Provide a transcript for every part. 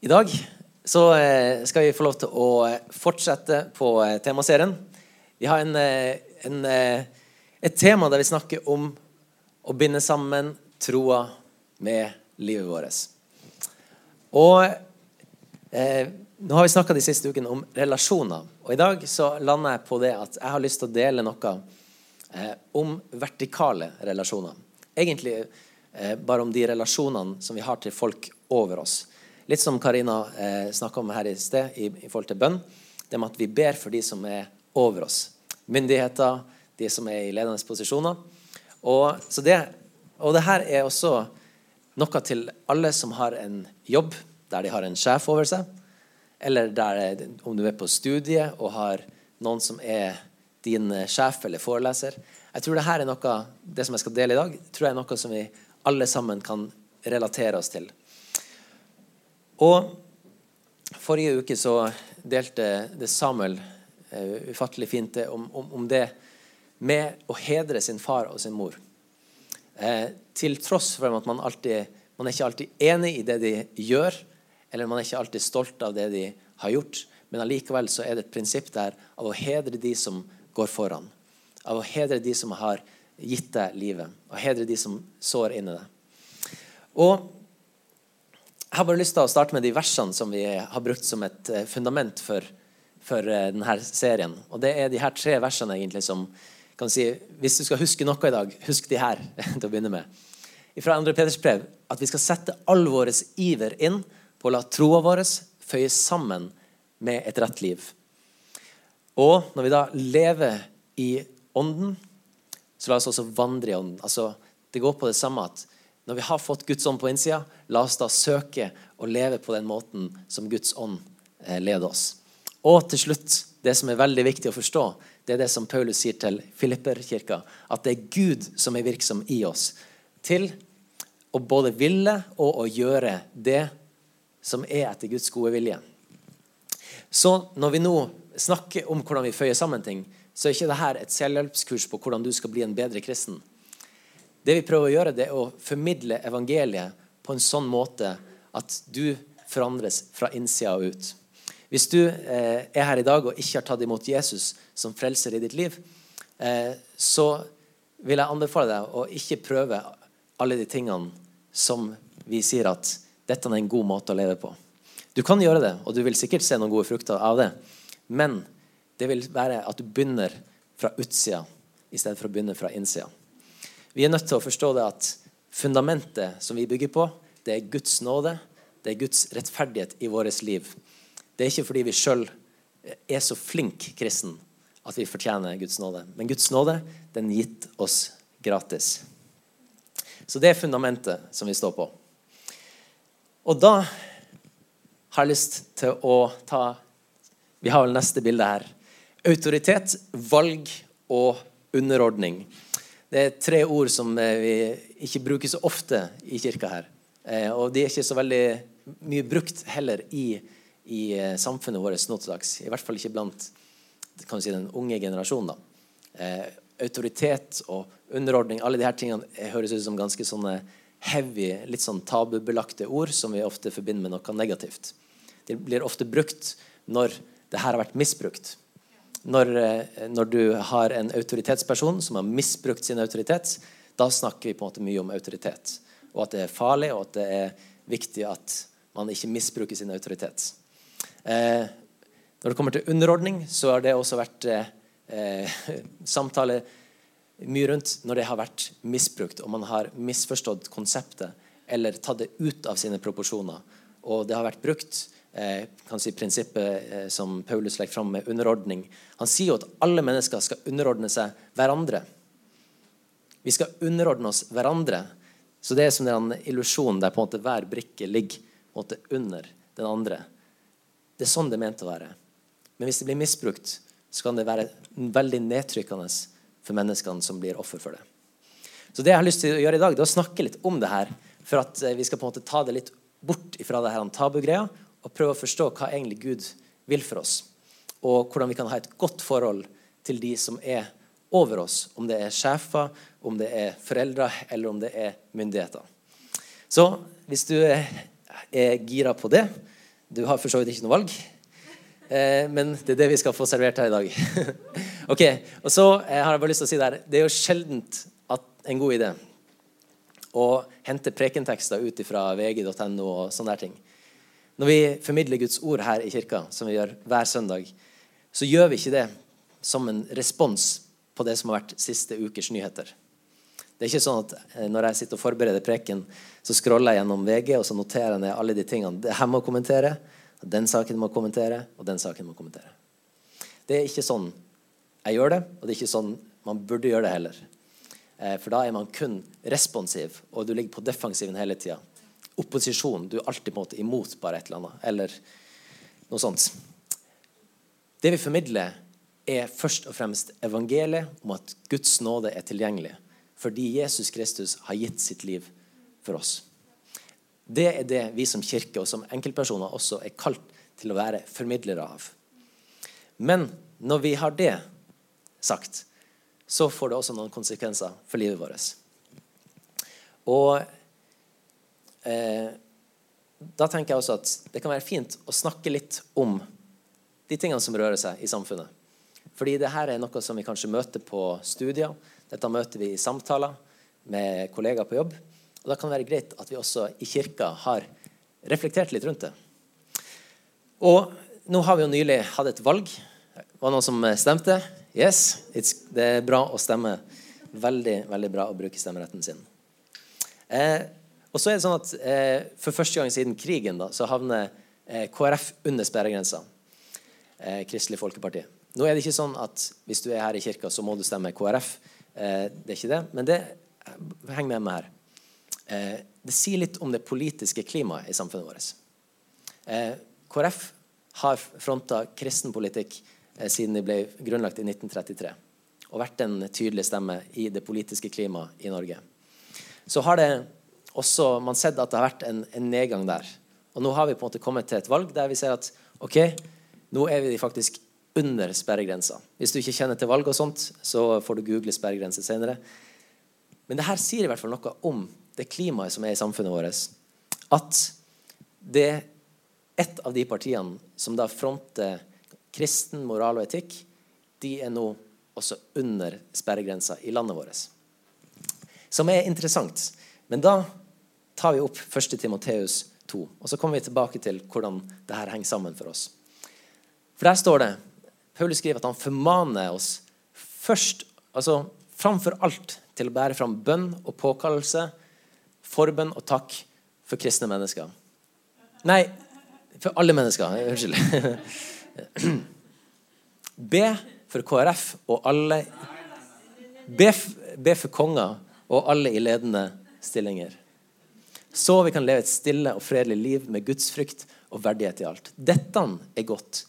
I dag så eh, skal vi få lov til å eh, fortsette på eh, temaserien. Vi har en, en, et tema der vi snakker om å binde sammen troa med livet vårt. Og eh, nå har vi snakka de siste ukene om relasjoner. Og i dag så lander jeg på det at jeg har lyst til å dele noe eh, om vertikale relasjoner. Egentlig eh, bare om de relasjonene som vi har til folk over oss. Litt som Karina eh, snakka om her i sted i, i, forhold til bønn. Det med at vi ber for de som er over oss. Myndigheter, de som er i ledende posisjoner. Og, det, og det her er også noe til alle som har en jobb der de har en sjef over seg. Eller der, om du er på studiet og har noen som er din sjef eller foreleser. Jeg tror det her er noe, det som jeg skal dele i dag, tror jeg er noe som vi alle sammen kan relatere oss til. Og forrige uke så delte det Samuel uh, ufattelig fint om, om, om, det med å hedre sin far og sin mor. Uh, til tross for at man, alltid, man er ikke alltid enig i det de gjør, eller man er ikke alltid stolt av det de har gjort, men allikevel så er det et prinsipp der av å hedre de som går foran. Av å hedre de som har gitt deg livet. Av å hedre de som sår inni deg. Og jeg har bare lyst til å starte med de versene som vi har brukt som et eh, fundament for, for eh, denne serien. Og Det er de her tre versene egentlig som kan si, Hvis du skal huske noe i dag, husk de her til å begynne med. Fra 2. Peters brev at vi skal sette all vår iver inn på å la troa vår føyes sammen med et rett liv. Og når vi da lever i Ånden, så la oss også vandre i Ånden. Altså, det går på det samme at når vi har fått Guds ånd på innsida, la oss da søke å leve på den måten som Guds ånd eh, leder oss. Og til slutt, det som er veldig viktig å forstå, det er det som Paulus sier til Filipperkirka, at det er Gud som er virksom i oss til å både ville og å gjøre det som er etter Guds gode vilje. Så når vi nå snakker om hvordan vi føyer sammen ting, så er ikke dette et selvhjelpskurs på hvordan du skal bli en bedre kristen. Det vi prøver å gjøre, det er å formidle evangeliet på en sånn måte at du forandres fra innsida og ut. Hvis du eh, er her i dag og ikke har tatt imot Jesus som frelser i ditt liv, eh, så vil jeg anbefale deg å ikke prøve alle de tingene som vi sier at dette er en god måte å leve på. Du kan gjøre det, og du vil sikkert se noen gode frukter av det. Men det vil være at du begynner fra utsida i stedet for å begynne fra innsida. Vi er nødt til å forstå det at fundamentet som vi bygger på, det er Guds nåde. Det er Guds rettferdighet i vårt liv. Det er ikke fordi vi sjøl er så flink kristen at vi fortjener Guds nåde. Men Guds nåde den gitt oss gratis. Så det er fundamentet som vi står på. Og da har jeg lyst til å ta Vi har vel neste bilde her. Autoritet, valg og underordning. Det er tre ord som eh, vi ikke bruker så ofte i kirka her. Eh, og de er ikke så veldig mye brukt heller i, i eh, samfunnet vårt nå til dags. I hvert fall ikke blant si, den unge generasjonen. Autoritet og underordning, alle disse tingene høres ut som ganske sånne heavy, litt sånn tabubelagte ord som vi ofte forbinder med noe negativt. De blir ofte brukt når det her har vært misbrukt når, eh, når, du har en autoritetsperson som har misbrukt sin autoritet, da snakker vi på en måte mye om autoritet. Og at det er farlig, og at det er viktig at man ikke misbruker sin autoritet. Eh, når det kommer til underordning, så har det også vært eh, samtale mye rundt når det har vært misbrukt, og man har misforstått konseptet eller tatt det ut av sine proporsjoner. Og det har vært brukt Eh, kan si prinsippet eh, som Paulus legger fram med underordning. Han sier jo at alle mennesker skal underordne seg hverandre. Vi skal underordne oss hverandre. Så det er som en illusjonen der på en måte hver brikke ligger på en måte under den andre. Det er sånn det er ment å være. Men hvis det blir misbrukt, så kan det være veldig nedtrykkende for menneskene som blir offer for det. Så det jeg har lyst til å gjøre i dag, det er å snakke litt om det her, for at eh, vi skal på en måte ta det litt bort fra det her tabugreia og prøve å forstå hva egentlig Gud vil for oss. Og hvordan vi kan ha et godt forhold til de som er over oss. Om det er sjefer, om det er foreldre, eller om det er myndigheter. Så hvis du er gira på det, Du har for så vidt ikke noe valg. Eh, men det er det vi skal få servert her i dag. ok, og så eh, har jeg bare lyst til å si der, Det er jo sjeldent en god idé å hente prekentekster ut fra vg.no og sånne ting. Når vi formidler Guds ord her i kirka, som vi gjør hver søndag, så gjør vi ikke det som en respons på det som har vært siste ukers nyheter. Det er ikke sånn at eh, Når jeg sitter og forbereder preken, så scroller jeg gjennom VG og så noterer jeg ned alle de tingene det her må kommentere, den saken må kommentere, og den saken må kommentere. Det er ikke sånn jeg gjør det, og det er ikke sånn man burde gjøre det heller. Eh, for da er man kun responsiv, og du ligger på defensiven hele tida. Opposisjon. Du er alltid på en måte imot bare et eller annet. Eller noe sånt. Det vi formidler, er først og fremst evangeliet om at Guds nåde er tilgjengelig fordi Jesus Kristus har gitt sitt liv for oss. Det er det vi som kirke og som enkeltpersoner også er kalt til å være formidlere av. Men når vi har det sagt, så får det også noen konsekvenser for livet vårt. Og eh, da tenker jeg også at det kan være fint å snakke litt om de tingene som rører seg i samfunnet. Fordi det her er noe som vi kanskje møter på studier. Dette møter vi i samtaler med kollegaer på jobb. Og Da kan det være greit at vi også i kirka har reflektert litt rundt det. Og nå har vi jo nylig hatt et valg. Var det noen som stemte? Yes. det er bra å stemme. Veldig, veldig bra å bruke stemmeretten sin. Eh, og så er det sånn at eh, For første gang siden krigen da, så havner eh, KrF under sperregrensa. Eh, Kristelig Folkeparti. Nå er det ikke sånn at hvis du er her i kirka, så må du stemme KrF. Eh, det er ikke det. Men det heng med meg her. Eh, det sier litt om det politiske klimaet i samfunnet vårt. Eh, KrF har fronta kristen politikk eh, siden de ble grunnlagt i 1933 og vært en tydelig stemme i det politiske klimaet i Norge. Så har det også man sett at det har vært en, en, nedgang der. Og nå har vi på en måte kommet til et valg der vi ser at ok, nå er vi faktisk under sperregrensa. Hvis du ikke kjenner til valg og sånt, så får du google sperregrense senere. Men det her sier i hvert fall noe om det klimaet som er i samfunnet vårt, at det er et av de partiene som da fronter kristen moral og etikk, de er nå også under sperregrensa i landet vårt. Som er interessant. Men da tar vi opp 1. Timoteus 2. Og så kommer vi tilbake til hvordan det her henger sammen for oss. For der står det Paulus skriver at han formaner oss først, altså framfor alt, til å bære fram bønn og påkallelse forbønn og takk for kristne mennesker. Nei, for alle mennesker. Unnskyld. Be for KrF og alle be, for konger og alle i ledende stillinger. Så vi kan leve et stille og fredelig liv med Guds frykt og verdighet i alt. Dette er godt,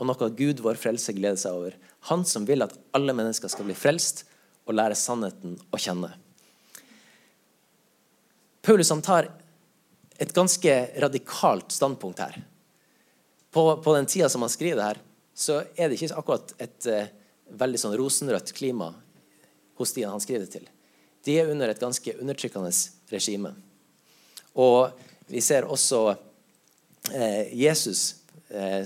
og noe Gud, vår frelse, gleder seg over. Han som vil at alle mennesker skal bli frelst og lære sannheten å kjenne. Paulus han tar et ganske radikalt standpunkt her. På, på den tida som han skriver det her, så er det ikke akkurat et uh, veldig sånn rosenrødt klima hos de han skriver det til. De er under et ganske undertrykkende regime. Og vi ser også eh, Jesus eh,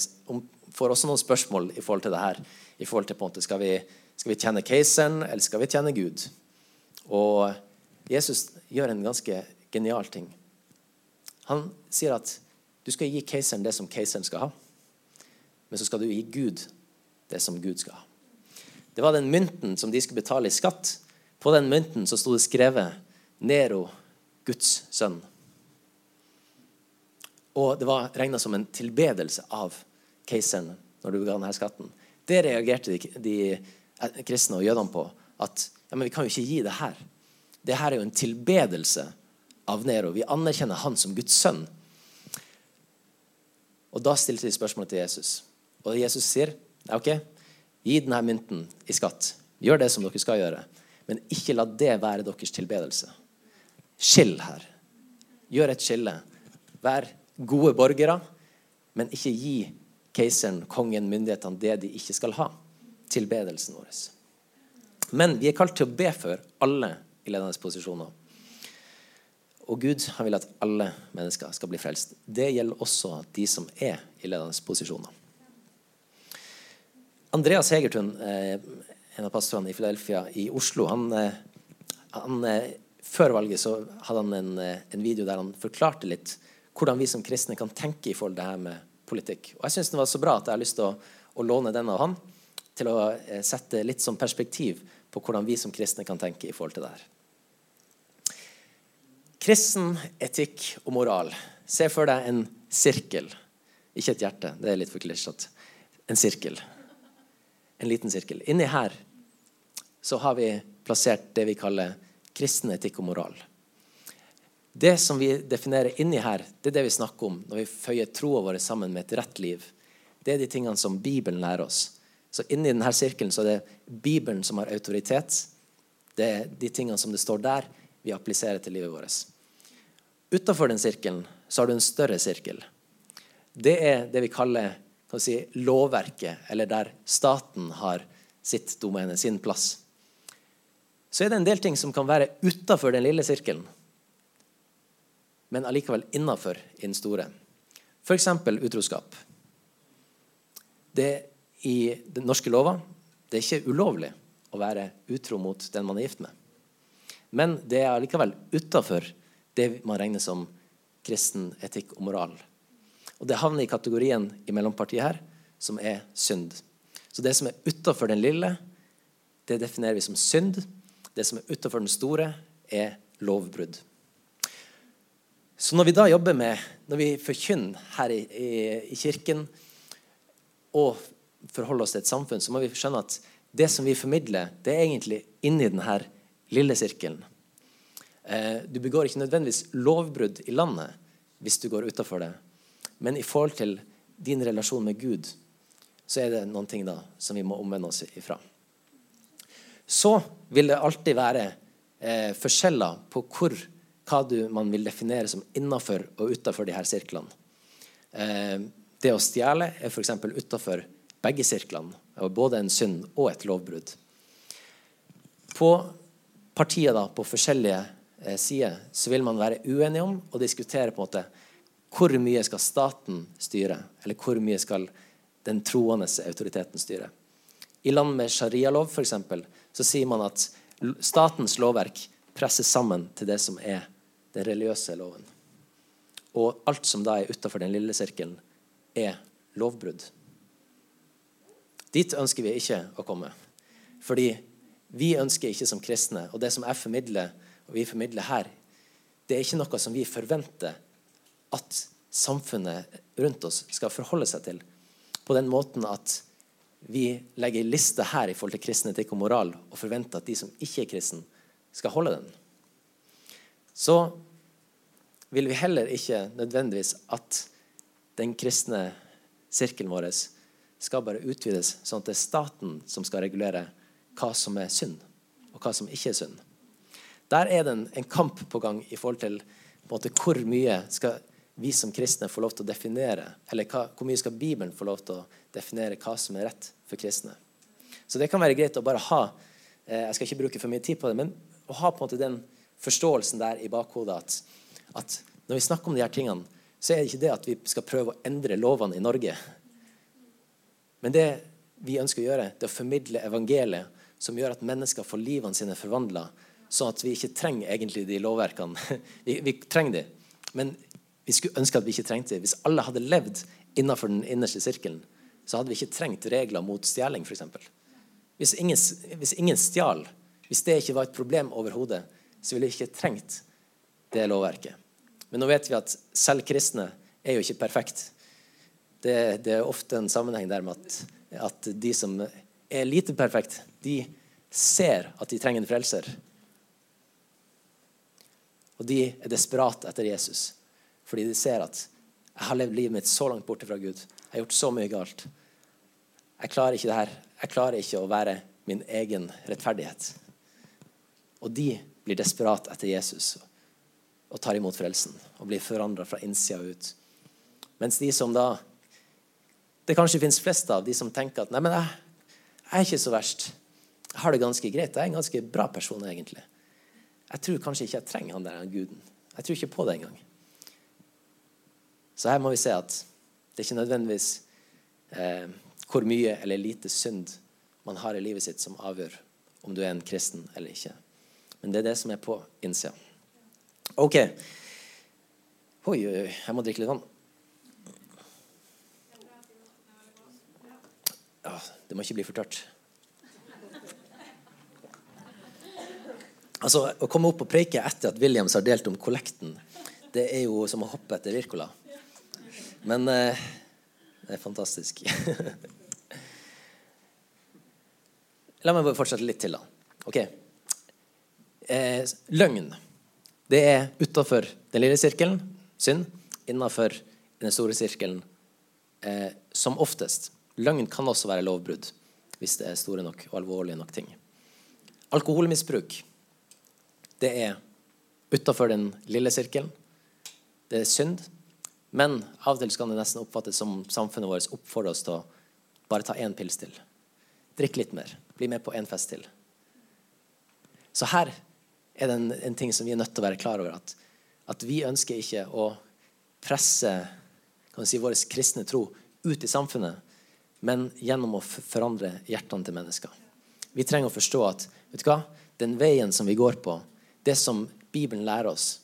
får også noen spørsmål i forhold til det her. I forhold til på en måte, skal vi, skal vi tjene keiseren, eller skal vi tjene Gud? Og Jesus gjør en ganske genial ting. Han sier at du skal gi keiseren det som keiseren skal ha. Men så skal du gi Gud det som Gud skal ha. Det var den mynten som de skulle betale i skatt. På den mynten så sto det skrevet 'Nero, Guds sønn'. Og det var regna som en tilbedelse av keiseren når du ga denne skatten. Det reagerte de, de kristne og jødene på. At ja, men vi kan jo ikke gi det her. Det her er jo en tilbedelse av Nero. Vi anerkjenner han som Guds sønn. Og Da stilte de spørsmålet til Jesus. Og Jesus sier ok, gi denne mynten i skatt. Gjør det som dere skal gjøre. Men ikke la det være deres tilbedelse. Skill her. Gjør et skille. Vær gode borgere, men ikke gi keiseren, kongen, myndighetene det de ikke skal ha. Tilbedelsen vår. Men vi er kalt til å be for alle i ledende posisjoner. Og Gud han vil at alle mennesker skal bli frelst. Det gjelder også de som er i ledende posisjoner. Andreas Hegertun, eh, en av pastorene i Philadelphia i Oslo, han, eh, han, eh, før valget så hadde han en, en, video der han forklarte litt hvordan vi som kristne kan tenke i forhold til det her med politikk. Og Jeg syns den var så bra at jeg har lyst til å, å låne den av han til å sette litt sånn perspektiv på hvordan vi som kristne kan tenke i forhold til det her. Kristen etikk og moral. Se for deg en sirkel. Ikke et hjerte, det er litt for klisjete. En sirkel. En liten sirkel. Inni her så har vi plassert det vi kaller kristen etikk og moral. Det som vi definerer inni her, det er det vi snakker om når vi føyer troa vår sammen med et rett liv. Det er de tingene som Bibelen lærer oss. Så inni denne sirkelen så er det Bibelen som har autoritet. Det er de tingene som det står der, vi appliserer til livet vårt. Utafor den sirkelen så har du en større sirkel. Det er det vi kaller si, lovverket, eller der staten har sitt domene, sin plass. Så er det en del ting som kan være utafor den lille sirkelen, men allikevel innafor i den store. F.eks. utroskap. Det i den norske lova det er ikke ulovlig å være utro mot den man er gift med. Men det er allikevel utafor det man regner som kristen etikk og moral. Og Det havner i kategorien i mellompartiet her, som er synd. Så det som er utafor den lille, det definerer vi som synd. Det som er utafor den store, er lovbrudd. Så når vi da jobber med, når vi forkynner her i, i, i kirken og forholder oss til et samfunn, så må vi skjønne at det som vi formidler, det er egentlig inni denne lille sirkelen. Eh, du begår ikke nødvendigvis lovbrudd i landet hvis du går utafor det. Men i forhold til din relasjon med Gud så er det noen ting da som vi må omvende oss ifra. Så vil det alltid være eh, forskjeller på hvor, hva du, man vil definere som innafor og utafor de her sirklene. Eh, det å stjele er f.eks. utafor begge sirklene. Både en synd og et lovbrudd. På partier da, på forskjellige Eh, sider så vil man være uenige om og diskutere på en måte hvor mye skal staten styre, eller hvor mye skal den troende autoriteten styre. I land med sharialov eksempel, så sier man at statens lovverk presses sammen til det som er den religiøse loven. Og alt som da er utafor den lille sirkelen, er lovbrudd. Dit ønsker vi ikke å komme. Fordi vi ønsker ikke som kristne, og det som jeg formidler og vi formidler her, det er ikke noe som vi forventer at samfunnet rundt oss skal forholde seg til. På den måten at vi legger en liste her i forhold til kristen etikk og moral og forventer at de som ikke er kristne, skal holde den. Så vil vi heller ikke nødvendigvis at den kristne sirkelen vår skal bare utvides, sånn at det er staten som skal regulere hva som er synd, og hva som ikke er synd. Der er det en, kamp på gang i forhold til måte, hvor mye skal vi som kristne få lov til å definere, eller hva, hvor mye skal Bibelen få lov til å definere hva som er rett for kristne. Så det kan være greit å bare ha eh, Jeg skal ikke bruke for mye tid på det, men å ha på en måte den forståelsen der i bakhodet at, at når vi snakker om de her tingene, så er det ikke det at vi skal prøve å endre lovene i Norge. Men det vi ønsker å gjøre, det er å formidle evangeliet som gjør at mennesker får livene sine forvandla Sånn at vi ikke trenger egentlig de lovverkene. Vi, vi trenger de, men vi skulle ønske at vi ikke trengte de. Hvis alle hadde levd innenfor den innerste sirkelen, så hadde vi ikke trengt regler mot stjeling, f.eks. Hvis hvis ingen stjal, hvis det ikke var et problem overhodet, så ville vi ikke trengt det lovverket. Men nå vet vi at selv kristne er jo ikke perfekt. Det, det er ofte en sammenheng der med at, at de som er lite perfekt, de ser at de trenger en frelser. Og de er desperate etter Jesus. Fordi de ser at jeg har levd livet mitt så langt borte fra Gud. Jeg har gjort så mye galt. Jeg klarer ikke det her. Jeg klarer ikke å være min egen rettferdighet. Og de blir desperat etter Jesus og tar imot frelsen og blir forandra fra innsida ut. Mens de som da Det kanskje finnes flest av de som tenker at nei, men jeg, jeg er ikke så verst. Jeg har det ganske greit. Jeg er en ganske bra person, egentlig. Jeg tror kanskje ikke jeg trenger han der guden. Jeg tror ikke på det engang. Så her må vi se at det er ikke nødvendigvis eh, hvor mye eller lite synd man har i livet sitt, som avgjør om du er en kristen eller ikke. Men det er det som er på innsida. OK. Oi, oi, oi. Jeg må drikke litt vann. Ja, det må ikke bli for tørt. Altså, Å komme opp og preike etter at Williams har delt om kollekten, det er jo som å hoppe etter Wirkola. Men eh, det er fantastisk. La meg bare fortsette litt til, da. Ok. Eh, løgn. Det er utafor den lille sirkelen, synd. Innafor den store sirkelen, eh, som oftest. Løgn kan også være lovbrudd hvis det er store nok og alvorlige nok ting. Alkoholmisbruk, det er utafor den lille sirkelen. Det er synd. Men av og til kan det nesten oppfattes som samfunnet vårt oppfordrer oss til å bare ta én pils til. Drikk litt mer. Bli med på én fest til. Så her er det en, en, ting som vi er nødt til å være klar over. At, at vi ønsker ikke å presse si, vår kristne tro ut i samfunnet, men gjennom å forandre hjertene til mennesker. Vi trenger å forstå at vet du hva? den veien som vi går på, det som Bibelen lærer oss,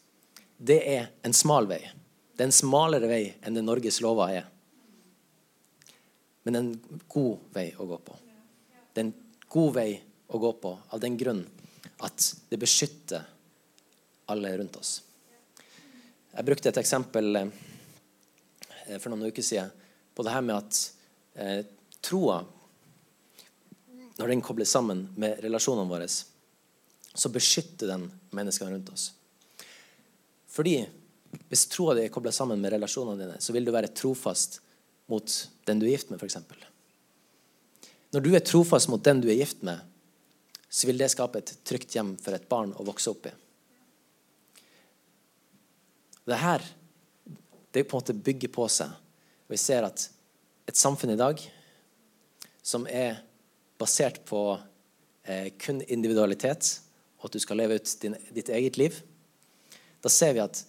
det er en smal vei. Det er en smalere vei enn det Norges lover er. Men en god vei å gå på. Det er en god vei å gå på av den grunn at det beskytter alle rundt oss. Jeg brukte et eksempel eh, for noen uker siden på det her med at eh, troa, når den kobles sammen med relasjonene våre, så beskytter den menneskene rundt oss. Fordi hvis troa di er kobla sammen med relasjonene dine, så vil du være trofast mot den du er gift med, f.eks. Når du er trofast mot den du er gift med, så vil det skape et trygt hjem for et barn å vokse opp i. Det her det på en måte bygger på seg. Og vi ser at et samfunn i dag som er basert på eh, kun individualitet, og at du skal leve ut din, ditt eget liv, da ser vi at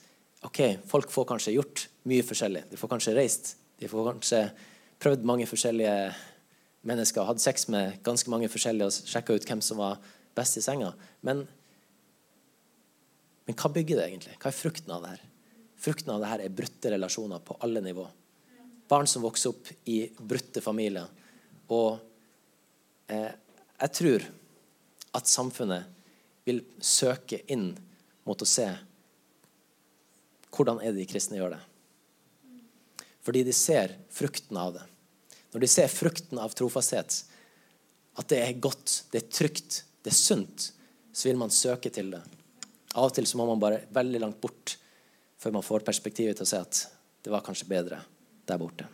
ok, folk får kanskje gjort mye forskjellig. De får kanskje reist. De får kanskje prøvd mange forskjellige mennesker. hadde sex med ganske mange forskjellige og sjekka ut hvem som var best i senga. Men, men hva bygger det egentlig? Hva er frukten av det her? Frukten av det her er brutte relasjoner på alle nivå. Barn som vokser opp i brutte familier. Og eh, jeg tror at samfunnet vil søke inn mot å se hvordan er det de kristne gjør det. Fordi de ser frukten av det. Når de ser frukten av trofasthet, at det er godt, det er trygt, det er sunt, så vil man søke til det. Av og til så må man bare veldig langt bort før man får perspektivet til å se at det var kanskje bedre der borte.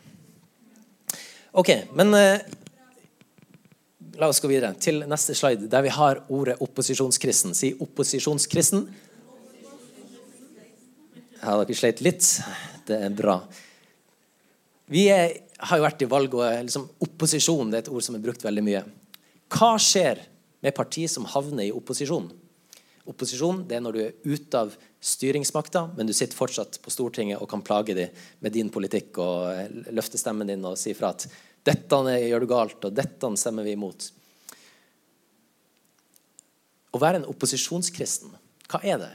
Ok, men eh, la oss gå videre til neste slide, der vi har ordet opposisjonskristen. Si opposisjonskristen. Ja, dere sleit litt. Det er bra. Vi er, har jo vært i valg, og liksom, opposisjon det er et ord som er brukt veldig mye. Hva skjer med parti som havner i opposisjon? Opposisjon det er når du er ute av styringsmakta, men du sitter fortsatt på Stortinget og kan plage dem med din politikk og eh, løfte stemmen din og si fra at 'dette gjør du galt', og 'dette stemmer vi imot'. Å være en opposisjonskristen, hva er det?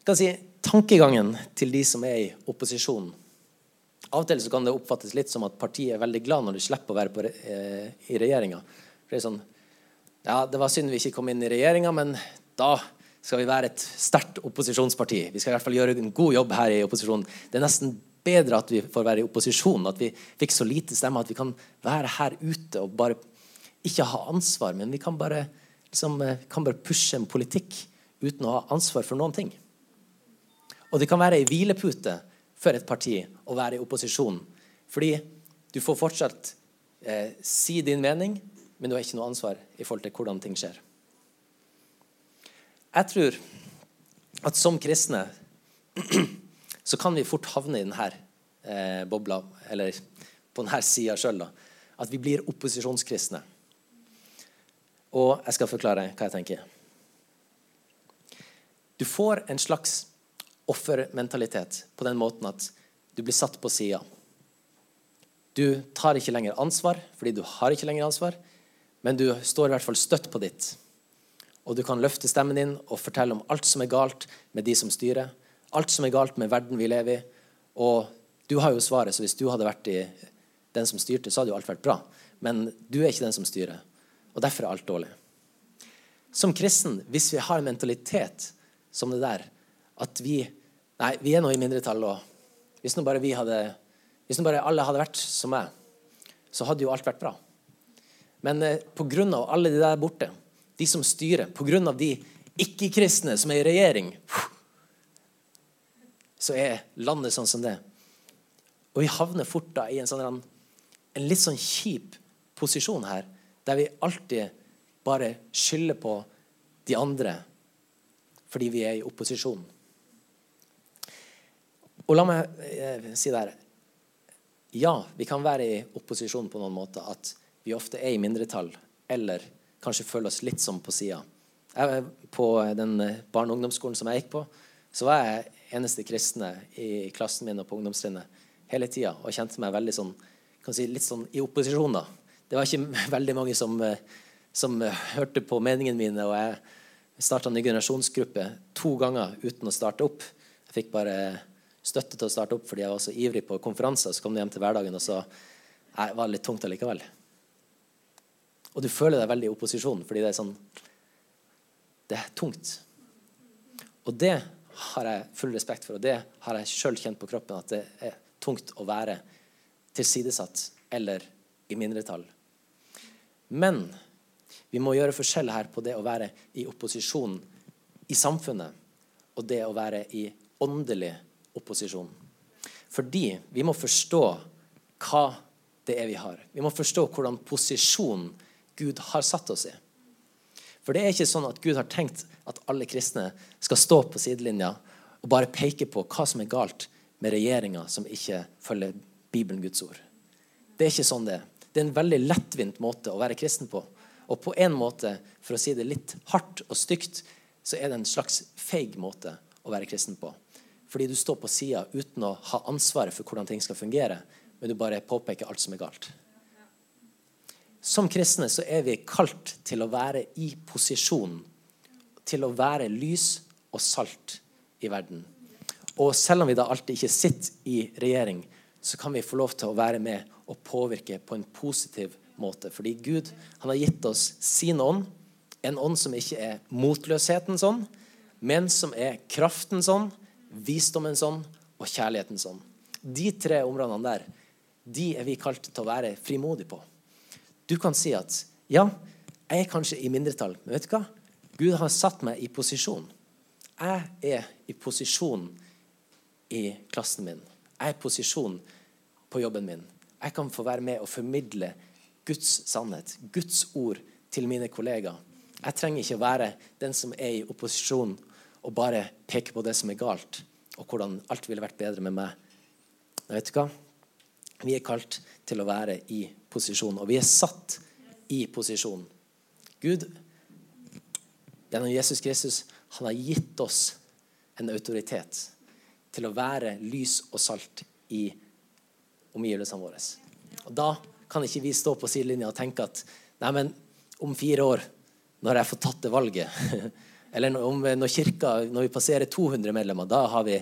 Jeg kan si, tankegangen til de som er i opposisjon Av og til så kan det oppfattes litt som at partiet er veldig glad når de slipper å være på, eh, i regjeringa. Det sånn Ja, det var synd vi ikke kom inn i regjeringa, men da skal vi være et sterkt opposisjonsparti. Vi skal i hvert fall gjøre en god jobb her i opposisjonen. Det er nesten bedre at vi får være i opposisjon, at vi fikk så lite stemme at vi kan være her ute og bare ikke ha ansvar, men vi kan bare, liksom, eh, kan bare pushe en politikk uten å ha ansvar for noen ting. Og det kan være ei hvilepute for et parti å være i opposisjon. Fordi du får fortsatt eh, si din mening, men du har ikke noe ansvar i forhold til hvordan ting skjer. Jeg tror at som kristne så kan vi fort havne i denne eh, bobla, eller på denne sida sjøl, at vi blir opposisjonskristne. Og jeg skal forklare hva jeg tenker. Du får en slags offermentalitet på den måten at du blir satt på sida. Du tar ikke lenger ansvar fordi du har ikke lenger ansvar, men du står i hvert fall støtt på ditt. Og du kan løfte stemmen din og fortelle om alt som er galt med de som styrer. Alt som er galt med verden vi lever i. Og du har jo svaret, så hvis du hadde vært i den som styrte, så hadde jo alt vært bra. Men du er ikke den som styrer. Og derfor er alt dårlig. Som kristen, hvis vi har en mentalitet som det der, at vi Nei, vi er nå i mindretall, og hvis nå bare vi hadde Hvis nå bare alle hadde vært som meg, så hadde jo alt vært bra. Men eh, pga. alle de der borte, de som styrer, pga. de ikke-kristne som er i regjering, så er landet sånn som det. Og vi havner fort da i en, sånn, en litt sånn kjip posisjon her, der vi alltid bare skylder på de andre fordi vi er i opposisjon. Og la meg eh, si der Ja, vi kan være i opposisjon på noen måter. At vi ofte er i mindretall, eller kanskje føler oss litt som på sida. På den barne- og ungdomsskolen som jeg gikk på, så var jeg eneste kristne i klassen min og på ungdomstrinnet hele tida. Og kjente meg veldig sånn, si, litt sånn i opposisjon. da. Det var ikke veldig mange som, som hørte på meningene mine. Og jeg starta en ny generasjonsgruppe to ganger uten å starte opp. Jeg fikk bare støtte til å starte opp fordi jeg var så ivrig på konferanser. Så kom jeg hjem til hverdagen, og så nei, var det litt tungt allikevel. Og du føler deg veldig i opposisjon fordi det er sånn Det er tungt. Og det har jeg full respekt for, og det har jeg sjøl kjent på kroppen at det er tungt å være tilsidesatt eller i mindretall. Men vi må gjøre forskjell her på det å være i opposisjon i samfunnet og det å være i åndelig opposisjon. Fordi vi må forstå hva det er vi har. Vi må forstå hvordan posisjon Gud har satt oss i. For det er ikke sånn at Gud har tenkt at alle kristne skal stå på sidelinja og bare peke på hva som er galt med regjeringa som ikke følger Bibelen, Guds ord. Det er ikke sånn det er. Det er en veldig lettvint måte å være kristen på. Og på en måte, for å si det litt hardt og stygt, så er det en slags feig måte å være kristen på. Fordi du står på sida uten å ha ansvaret for hvordan ting skal fungere, men du bare påpeker alt som er galt. Som kristne så er vi kalt til å være i posisjon, til å være lys og salt i verden. Og selv om vi da alltid ikke sitter i regjering, så kan vi få lov til å være med og påvirke på en positiv måte. Fordi Gud han har gitt oss sin ånd, en ånd som ikke er motløshetens ånd, men som er kraftens ånd, visdommens ånd og kjærlighetens ånd. De tre områdene der de er vi kalt til å være frimodige på. Du kan si at ja, jeg er kanskje i mindretall, men vet du hva? Gud har satt meg i posisjon. Jeg er i posisjon i klassen min. Jeg er i posisjon på jobben min. Jeg kan få være med og formidle Guds sannhet, Guds ord, til mine kollegaer. Jeg trenger ikke være den som er i opposisjon og bare peke på det som er galt, og hvordan alt ville vært bedre med meg. Men vet du hva? Vi er kalt til å være i posisjon, og vi er satt i posisjon. Gud, gjennom Jesus Kristus, han har gitt oss en autoritet til å være lys og salt i omgivelsene våre. Og Da kan ikke vi stå på sidelinja og tenke at nei, men om fire år, når jeg får tatt det valget Eller om, når kirka, når vi passerer 200 medlemmer, da har vi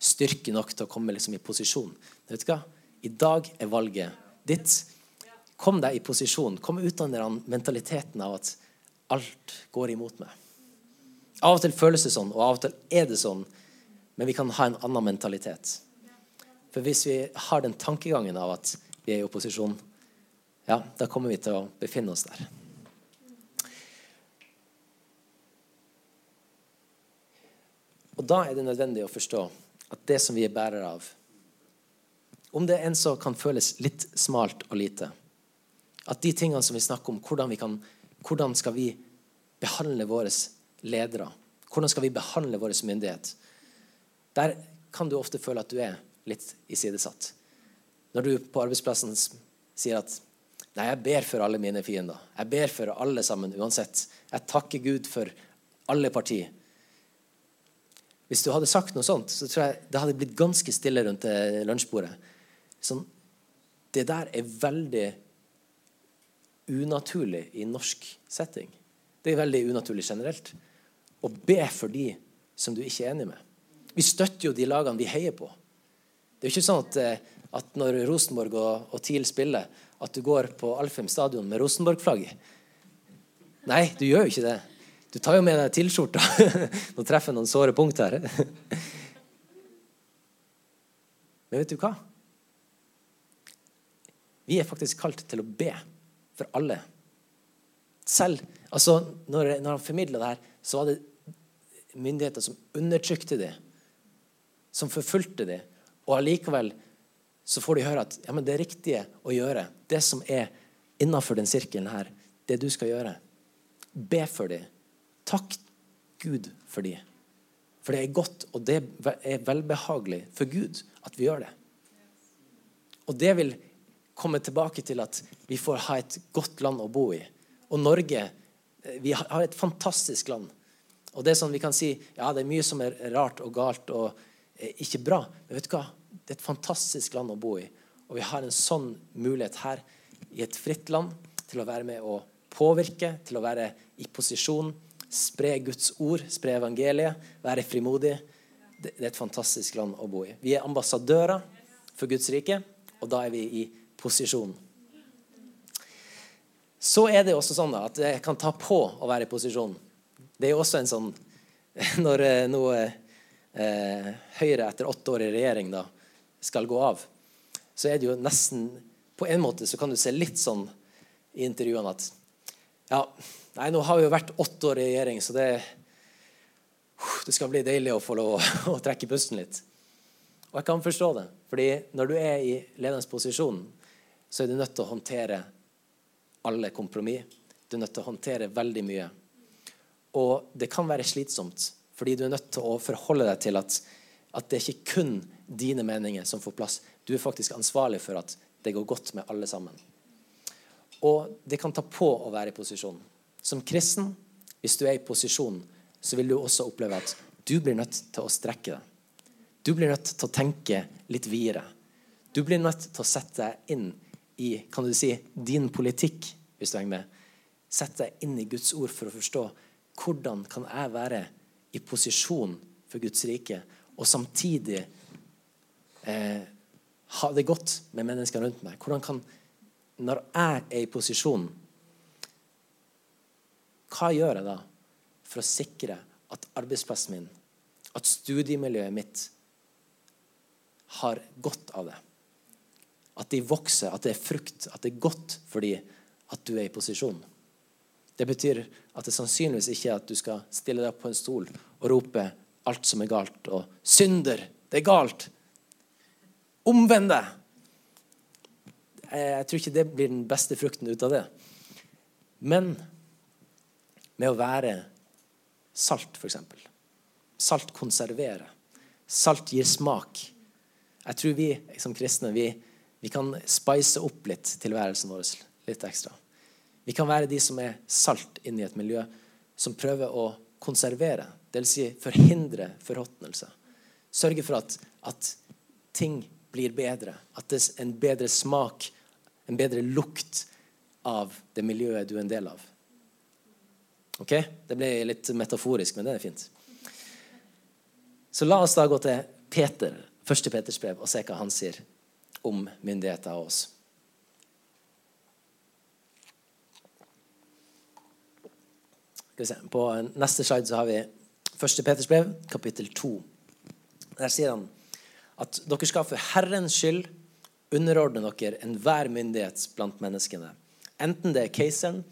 styrke nok til å komme liksom i posisjon. Vet du hva? I dag er valget ditt. Kom deg i posisjon. Kom ut av den mentaliteten av at alt går imot meg. Av og til føles det sånn, og av og til er det sånn men vi kan ha en annen mentalitet. For hvis vi har den tankegangen av at vi er i opposisjon, ja, da kommer vi til å befinne oss der. Og da er det nødvendig å forstå at det som vi er bærere av Om det enn så kan føles litt smalt og lite At de tingene som vi snakker om, hvordan, vi kan, hvordan skal vi behandle våre ledere? Hvordan skal vi behandle vår myndighet? Der kan du ofte føle at du er litt isidesatt. Når du på arbeidsplassen sier at Nei, jeg ber for alle mine fiender. Jeg ber for alle sammen uansett. Jeg takker Gud for alle partier. Hvis du hadde sagt noe sånt, så tror jeg det hadde blitt ganske stille rundt lunsjbordet. Sånn, det der er veldig unaturlig i norsk setting. Det er veldig unaturlig generelt. Å be for de som du ikke er enig med. Vi støtter jo de lagene vi heier på. Det er jo ikke sånn at, eh, at når Rosenborg og, og TIL spiller, at du går på Alfheim stadion med Rosenborg-flagget. Nei, du gjør jo ikke det. Du tar jo med deg tilskjorta. Nå treffer jeg noen såre punkt her. Men vet du hva? Vi er faktisk kalt til å be for alle. Selv altså, Når, når han formidla det her, så var det myndigheter som undertrykte dem, som forfulgte dem. Og allikevel så får de høre at ja, men det riktige å gjøre, det som er innafor den sirkelen her, det du skal gjøre. Be for dem. Takk Gud for de. For det er godt, og det er velbehagelig for Gud at vi gjør det. Og det vil komme tilbake til at vi får ha et godt land å bo i. Og Norge eh, Vi har et fantastisk land. Og det er sånn vi kan si ja, det er mye som er rart og galt og eh, ikke bra. Men vet du hva? Det er et fantastisk land å bo i. Og vi har en sånn mulighet her i et fritt land til å være med og påvirke, til å være i posisjon, spre Guds ord, spre evangeliet, være frimodig. Det er et fantastisk land å bo i. Vi er ambassadører for Guds rike, og da er vi i posisjon. Så er det også sånn da, at jeg kan ta på å være i posisjon. Det er jo også en sånn Når nå noe eh, Høyre etter åtte år i regjering da, skal gå av, så er det jo nesten På en måte så kan du se litt sånn i intervjuene at Ja, nei, nå har vi jo vært åtte år i regjering, så det, det skal bli deilig å få lov å, å trekke pusten litt. Og jeg kan forstå det. fordi når du er i lederens posisjon, så er du nødt til å håndtere alle kompromiss. Du er nødt til å håndtere veldig mye. Og det kan være slitsomt, fordi du er nødt til å forholde deg til at, at det er ikke kun dine meninger som får plass. Du er faktisk ansvarlig for at det går godt med alle sammen. Og det kan ta på å være i posisjon. Som kristen, hvis du er i posisjon, så vil du også oppleve at du blir nødt til å strekke deg. Du blir nødt til å tenke litt videre. Du blir nødt til å sette deg inn i kan du si, din politikk, hvis du henger med. Sett deg inn i Guds ord for å forstå hvordan kan jeg være i posisjon for Guds rike og samtidig eh, ha det godt med menneskene rundt meg. Hvordan kan, når jeg er i posisjon, hva gjør jeg da for å sikre at arbeidsplassen min, at studiemiljøet mitt, har godt av det? At de vokser, at det er frukt, at det er godt fordi at du er i posisjon. Det betyr at det sannsynligvis ikke er at du skal stille deg opp på en stol og rope alt som er galt, og 'synder, det er galt'. Omvend deg! Jeg tror ikke det blir den beste frukten ut av det. Men med å være salt, f.eks. Salt konserverer. Salt gir smak. Jeg tror vi som kristne vi vi kan spice opp litt tilværelsen vår litt ekstra. Vi kan være de som er salt inni et miljø som prøver å konservere, dvs. Si forhindre forråtnelse. Sørge for at, at, ting blir bedre, at det er en bedre smak, en bedre lukt av det miljøet du er en del av. Ok? Det ble litt metaforisk, men det er fint. Så la oss da gå til Peter, første Peters brev, og se hva han sier om myndigheter av oss. På neste slide så har vi 1. Peters brev, kapittel 2. Der sier han at dere skal for Herrens skyld underordne dere enhver myndighet blant menneskene. Enten det er keiseren,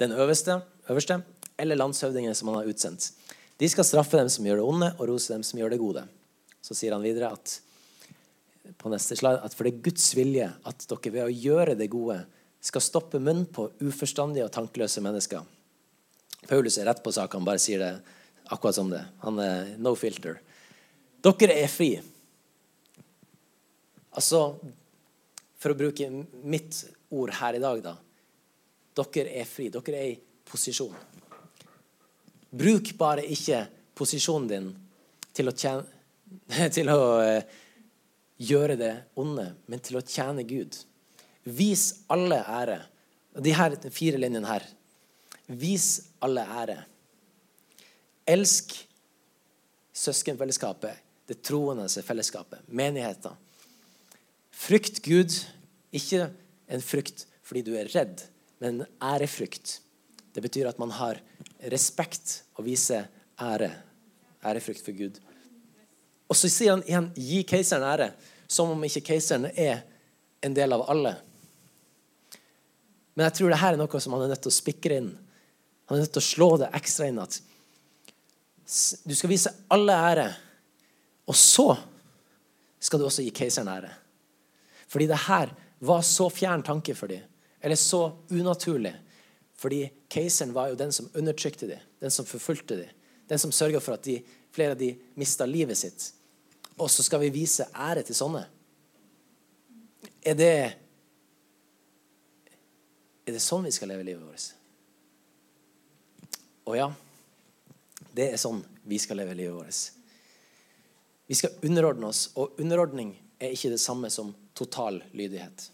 den øverste, øverste eller landshøvdingene som han har utsendt. De skal straffe dem som gjør det onde, og rose dem som gjør det gode. Så sier han videre at på neste slag, at for det er Guds vilje at dere ved å gjøre det gode skal stoppe munnen på uforstandige og tankeløse mennesker. Paulus er rett på sak. Han bare sier det akkurat som det. Han er no filter. Dere er fri. Altså, for å bruke mitt ord her i dag, da. Dere er fri. Dere er i posisjon. Bruk bare ikke posisjonen din til å, tjene, til å eh, gjøre det onde, men til å tjene Gud. Vis alle ære. De her fire linjene her. Vis alle ære. Elsk søskenfellesskapet, det troende fellesskapet, menigheten. Frykt Gud, ikke en frykt fordi du er redd, men en ærefrykt. Det betyr at man har respekt og vise ære. Ærefrykt for Gud. Og så sier han igjen 'gi keiseren ære', som om ikke keiseren er en del av alle. Men jeg tror det her er noe som han er nødt til å spikre inn. Han er nødt til å slå det ekstra inn at du skal vise alle ære, og så skal du også gi keiseren ære. Fordi det her var så fjern tanke for dem, eller så unaturlig. Fordi keiseren var jo den som undertrykte dem, den som forfulgte dem, den som sørga for at de, flere av dem mista livet sitt. Og så skal vi vise ære til sånne. Er det Er det sånn vi skal leve livet vårt? Å ja, det er sånn vi skal leve livet vårt. Vi skal underordne oss, og underordning er ikke det samme som total lydighet.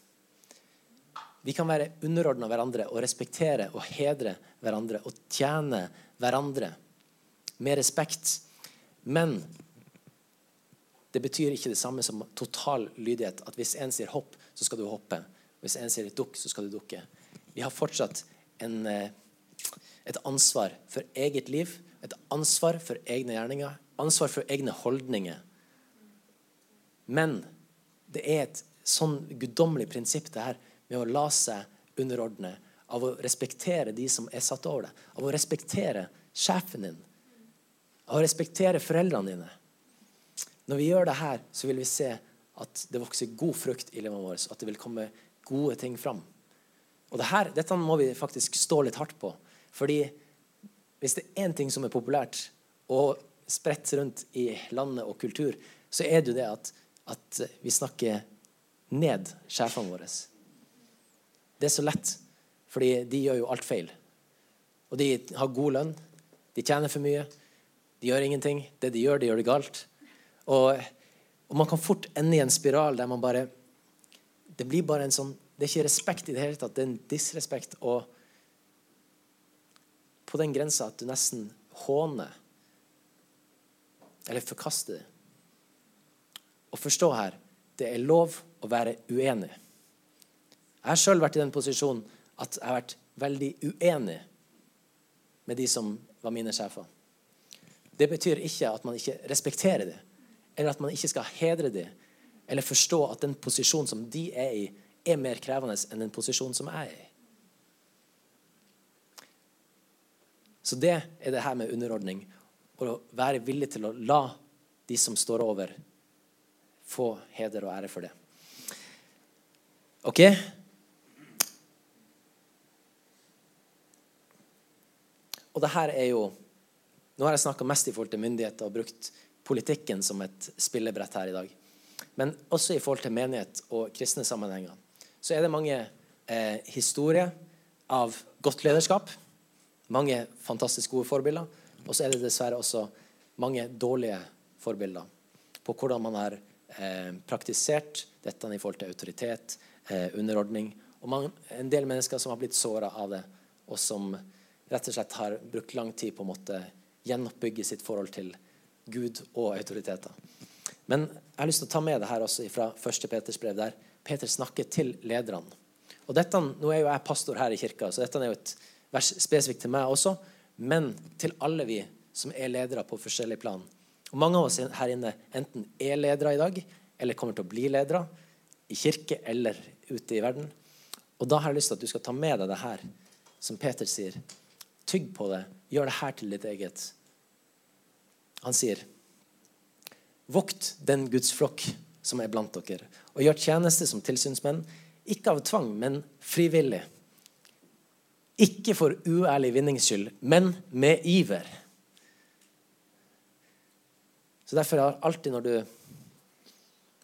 Vi kan være underordna hverandre og respektere og hedre hverandre og tjene hverandre med respekt. Men det betyr ikke det samme som total lydighet. At hvis en sier hopp, så skal du hoppe. Hvis en sier dukk, så skal du dukke. Vi har fortsatt en, eh, et ansvar for eget liv, et ansvar for egne gjerninger, ansvar for egne holdninger. Men det er et sånn guddommelig prinsipp det her med å la seg underordne, av å respektere de som er satt over deg, av å respektere sjefen din, av å respektere foreldrene dine. Når vi gjør det her, så vil vi se at det vokser god frukt i livet vårt, at det vil komme gode ting fram. Og det her, Dette må vi faktisk stå litt hardt på. fordi hvis det er én ting som er populært og spredt rundt i landet og kultur, så er det jo det at, at vi snakker ned sjefene våre. Det er så lett, fordi de gjør jo alt feil. Og de har god lønn, de tjener for mye, de gjør ingenting. Det de gjør, de gjør det galt. Og, og man kan fort ende i en spiral der man bare Det blir bare en sånn Det er ikke respekt i det hele tatt, det er en disrespekt. Og på den grensa at du nesten håner eller forkaster det. Og forstå her det er lov å være uenig. Jeg har sjøl vært i den posisjonen at jeg har vært veldig uenig med de som var mine sjefer. Det betyr ikke at man ikke respekterer dem, eller at man ikke skal hedre dem, eller forstå at den posisjonen som de er i, er mer krevende enn den posisjonen som jeg er i. Så det er det her med underordning. Å være villig til å la de som står over, få heder og ære for det. OK? Og det her er jo Nå har jeg snakka mest i forhold til myndigheter og brukt politikken som et spillebrett her i dag. Men også i forhold til menighet og kristne sammenhenger så er det mange eh, historier av godt lederskap. Mange fantastisk gode forbilder. Og så er det dessverre også mange dårlige forbilder på hvordan man har eh, praktisert dette i forhold til autoritet, eh, underordning. Og man, en del mennesker som har blitt såra av det, og som rett og slett har brukt lang tid på å måtte gjenoppbygge sitt forhold til Gud og autoriteter. Men jeg har lyst til å ta med det her også fra 1. Peters brev, der Peter snakker til lederne. Og dette, Nå er jo jeg pastor her i kirka, så dette er jo et vers spesifikt til meg også, men til alle vi som er ledere på forskjellige plan. Og Mange av oss her inne enten er ledere i dag, eller kommer til å bli ledere i kirke eller ute i verden. Og da har jeg lyst til at du skal ta med deg det her, som Peter sier. Tygg på det. Gjør det her til ditt eget. Han sier, vokt den Guds flokk som er blant dere, og gjør tjeneste som tilsynsmenn, ikke av tvang, men frivillig. Ikke for uærlig vinnings skyld, men med iver. Så Derfor er alltid når du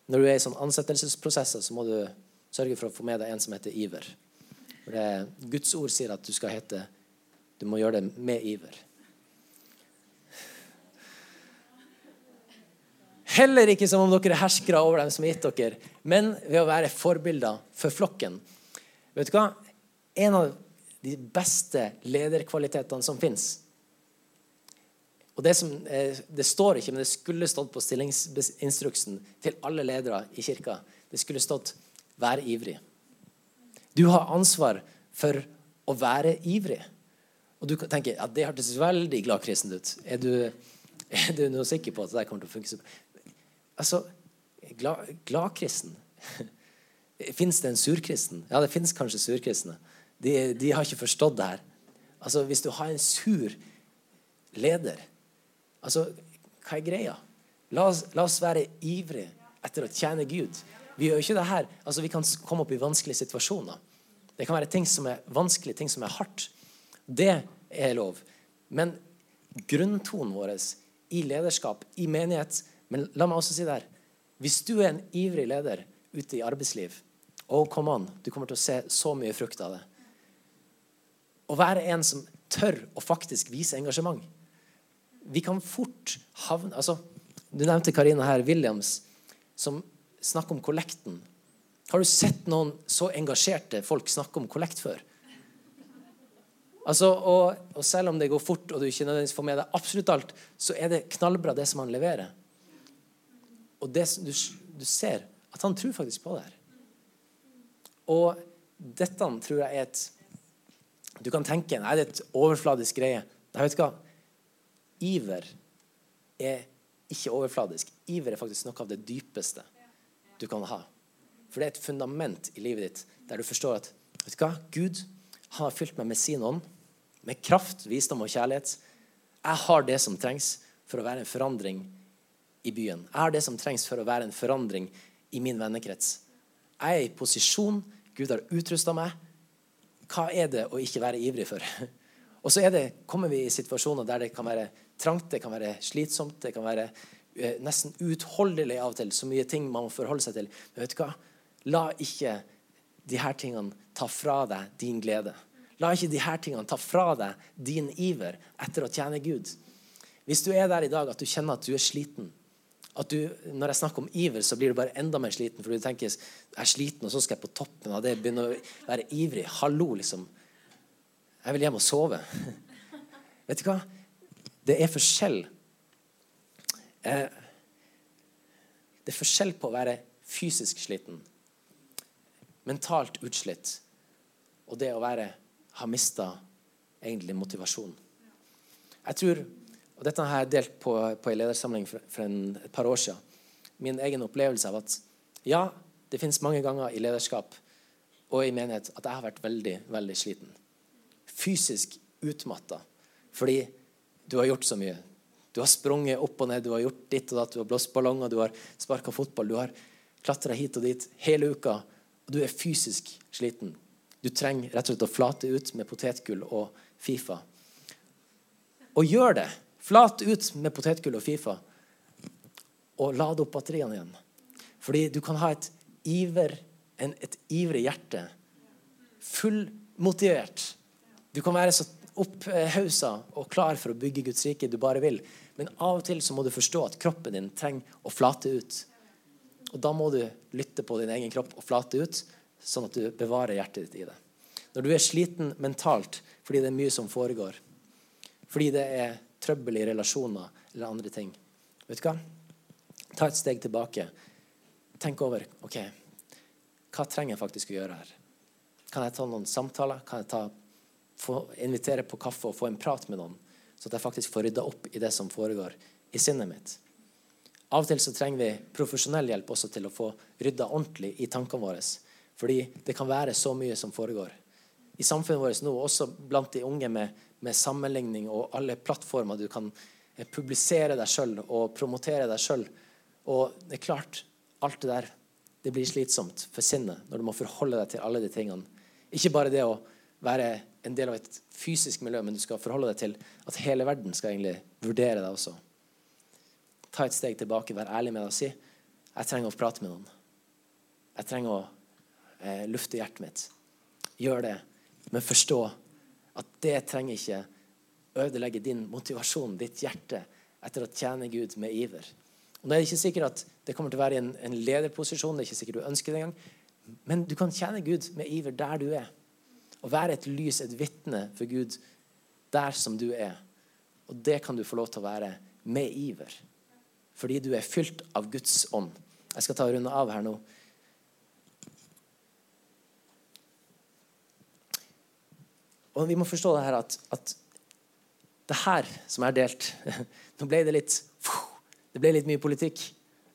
når du er i sånn ansettelsesprosesser, så må du sørge for å få med deg en som heter iver. For Guds ord sier at du skal hete Du må gjøre det med iver. Heller ikke som om dere er herskere over dem som har gitt dere, men ved å være forbilder for flokken. Vet du hva? En av de beste lederkvalitetene som fins. Og det, som, eh, det står ikke, men det skulle stått på stillingsinstruksen til alle ledere i kirka. Det skulle stått 'vær ivrig'. Du har ansvar for å være ivrig. Og du tenker ja, det hørtes veldig gladkristent ut. Er du, er du noe sikker på at det kommer til å funke? Altså, gladkristen glad Fins det en surkristen? Ja, det fins kanskje surkristne. De, de, har ikke forstått det her. Altså, Hvis du har en sur leder altså, Hva er greia? La oss, la oss være ivrige etter å tjene Gud. Vi gjør ikke det her. Altså, vi kan komme opp i vanskelige situasjoner. Det kan være ting som er vanskelig, ting som er hardt. Det er lov. Men grunntonen vår i lederskap, i menighet Men la meg også si det her. Hvis du er en ivrig leder ute i arbeidsliv, oh, come on, du kommer til å se så mye frukt av det. Å være en som tør å faktisk vise engasjement. Vi kan fort havne altså, Du nevnte Karina her, Williams, som snakker om kollekten. Har du sett noen så engasjerte folk snakke om kollekt før? Altså, og, og, selv om det går fort, og du ikke nødvendigvis får med deg absolutt alt, så er det knallbra, det som han leverer. Og det, du, du ser at han tror faktisk på det her. Og dette tror jeg er et Du kan tenke nei, det er et overfladisk greie. Nei, vet du hva? Iver er ikke overfladisk. Iver er faktisk noe av det dypeste du kan ha. For det er et fundament i livet ditt der du forstår at vet du hva? Gud han har fylt meg med sin ånd, med kraft, visdom og kjærlighet. Jeg har det som trengs for å være en forandring i byen. Jeg har det som trengs for å være en forandring i min vennekrets. Jeg er i posisjon. Gud har utrusta meg. Hva er det å ikke være ivrig for? Og så det, kommer vi i situasjoner der det kan være trangt, det kan være slitsomt, det kan være eh, nesten uutholdelig av og til. Så mye ting man må forholde seg til. Men vet du hva? La ikke de her tingene ta fra deg din glede. La ikke her tingene ta fra deg din iver etter å tjene Gud. Hvis du er der i dag at du kjenner at du er sliten at du, Når jeg snakker om iver, så blir du bare enda mer sliten. For du tenker jeg er sliten, og så skal jeg på toppen av det. Begynne å være ivrig. Hallo, liksom. Jeg vil hjem og sove. Vet du hva? Det er forskjell. Eh, det er forskjell på å være fysisk sliten mentalt utslitt. Og det å være, ha mista egentlig motivasjon. Jeg tror, og Dette har jeg delt på, på en ledersamling for, for en, et par år siden. Min egen opplevelse av at ja, det fins mange ganger i lederskap og i menighet at jeg har vært veldig, veldig sliten. Fysisk utmatta fordi du har gjort så mye. Du har sprunget opp og ned, du har gjort ditt og datt, du har blåst ballonger, du har sparka fotball, du har klatra hit og dit hele uka og du er fysisk sliten. Du trenger rett og slett å flate ut med potetgull og Fifa. Og gjør det. Flate ut med potetgull og Fifa. Og lade opp batteriene igjen. Fordi du kan ha et iver, en, et ivrig hjerte. Fullmotivert. Du kan være så opphausa og klar for å bygge Guds rike du bare vil. Men av og til så må du forstå at kroppen din trenger å flate ut. Og da må du lytte på din egen kropp og flate ut, sånn at du bevarer hjertet ditt i det. Når du er sliten mentalt fordi det er mye som foregår, fordi det er trøbbel i relasjoner eller andre ting Vet du hva? Ta et steg tilbake. Tenk over ok, hva trenger jeg faktisk å gjøre her. Kan jeg ta noen samtaler? Kan jeg ta, få, invitere på kaffe og få en prat med noen? Så at jeg faktisk får rydda opp i det som foregår i sinnet mitt. Av og til så trenger vi profesjonell hjelp også til å få rydda ordentlig i tankene våre. Fordi det kan være så mye som foregår. I samfunnet vårt nå, også blant de unge med, med sammenligning og alle plattformer du kan eh, publisere deg sjøl og promotere deg sjøl. Og det er klart, alt det der det blir slitsomt for sinnet når du må forholde deg til alle de tingene. Ikke bare det å være en del av et fysisk miljø, men du skal forholde deg til at hele verden skal egentlig vurdere deg også ta et steg tilbake, vær ærlig med deg og si jeg trenger å prate med noen. Jeg trenger å eh, lufte hjertet mitt. Gjør det, men forstå at det trenger ikke ødelegge din motivasjon, ditt hjerte, etter å tjene Gud med iver. Og Det er ikke sikkert at det kommer til å være i en, en lederposisjon. det er ikke sikkert du ønsker det engang. Men du kan tjene Gud med iver der du er. Og være et lys, et vitne for Gud der som du er. Og det kan du få lov til å være med iver. Fordi du er fylt av Guds ånd. Jeg skal ta og runde av her nå. Og vi må forstå det her at, at det her som er delt Nå ble det litt Det ble litt mye politikk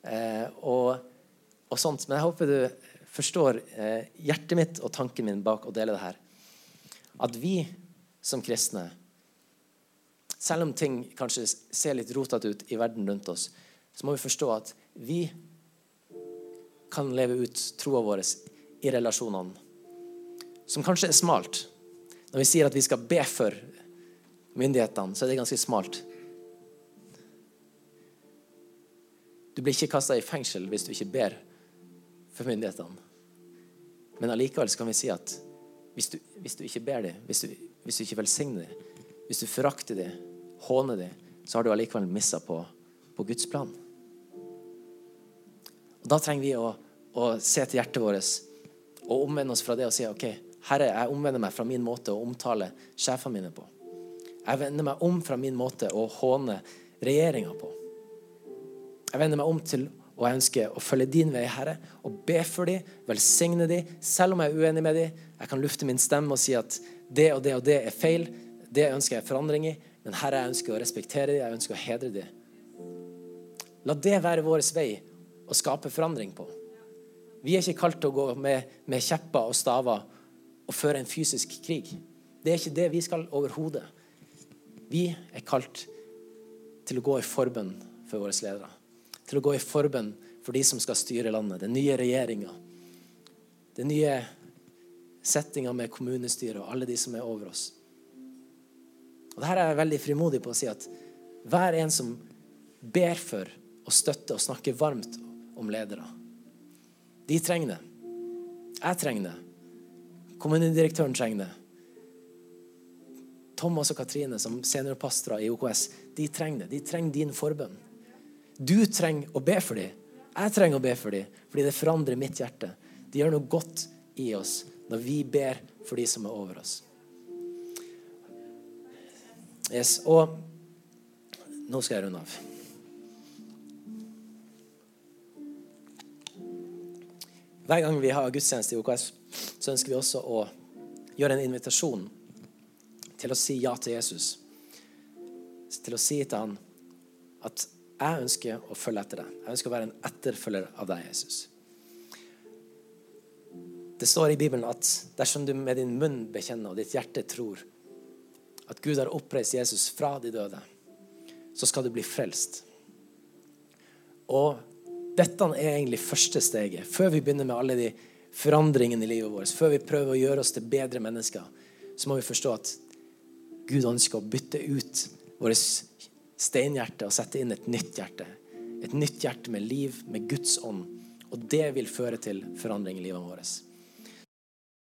eh, og, og, sånt. Men jeg håper du forstår eh, hjertet mitt og tanken min bak å dele det her. At vi som kristne, selv om ting kanskje ser litt rotete ut i verden rundt oss, så må vi forstå at vi kan leve ut troa vår i relasjonene, som kanskje er smalt. Når vi sier at vi skal be for myndighetene, så er det ganske smalt. Du blir ikke kasta i fengsel hvis du ikke ber for myndighetene. Men allikevel kan vi si at hvis du, hvis du ikke ber dem, hvis hvis du ikke velsigner dem, hvis du forakter dem, håner dem, så har du allikevel missa på, på, Guds plan. Og Da trenger vi å, å se til hjertet vårt og omvende oss fra det og si OK, Herre, jeg omvender meg fra min måte å omtale sjefene mine på. Jeg vender meg om fra min måte å håne regjeringa på. Jeg vender meg om til og jeg ønsker å følge din vei, Herre, og be for dem, velsigne dem, selv om jeg er uenig med dem. Jeg kan lufte min stemme og si at det og det og det er feil. Det ønsker jeg forandring i. Men Herre, jeg ønsker å respektere dem, jeg ønsker å hedre dem. La det være vår vei å skape forandring på. Vi er ikke kalt til å gå med, med kjepper og staver og føre en fysisk krig. Det er ikke det vi skal overhodet. Vi er kalt til å gå i forbønn for våre ledere. Til å gå i forbønn for de som skal styre landet. Den nye regjeringa. Den nye settinga med kommunestyret og alle de som er over oss. Og Dette er jeg veldig frimodig på å si at hver en som ber for og støtter og snakker varmt om ledere, de trenger det. Jeg trenger det. Kommunedirektøren trenger det. Thomas og Katrine som seniorpastorer i OKS, de trenger det. De trenger din forbønn. Du trenger å be for dem. Jeg trenger å be for dem, fordi det forandrer mitt hjerte. Det gjør noe godt i oss når vi ber for de som er over oss. Yes, og nå skal jeg runde av. Hver gang vi har gudstjeneste i OKS, så ønsker vi også å gjøre en invitasjon til å si ja til Jesus. Til å si til han at jeg ønsker å følge etter deg. Jeg ønsker å være en etterfølger av deg, Jesus. Det står i Bibelen at dersom du med din munn bekjenner og ditt hjerte tror at Gud har oppreist Jesus fra de døde, så skal du bli frelst. Og dette er egentlig første steget. Før vi begynner med alle de forandringene i livet vårt, før vi prøver å gjøre oss til bedre mennesker, så må vi forstå at Gud ønsker å bytte ut vårt steinhjerte og sette inn et nytt hjerte. Et nytt hjerte med liv, med Guds ånd. Og det vil føre til forandring i livet vårt.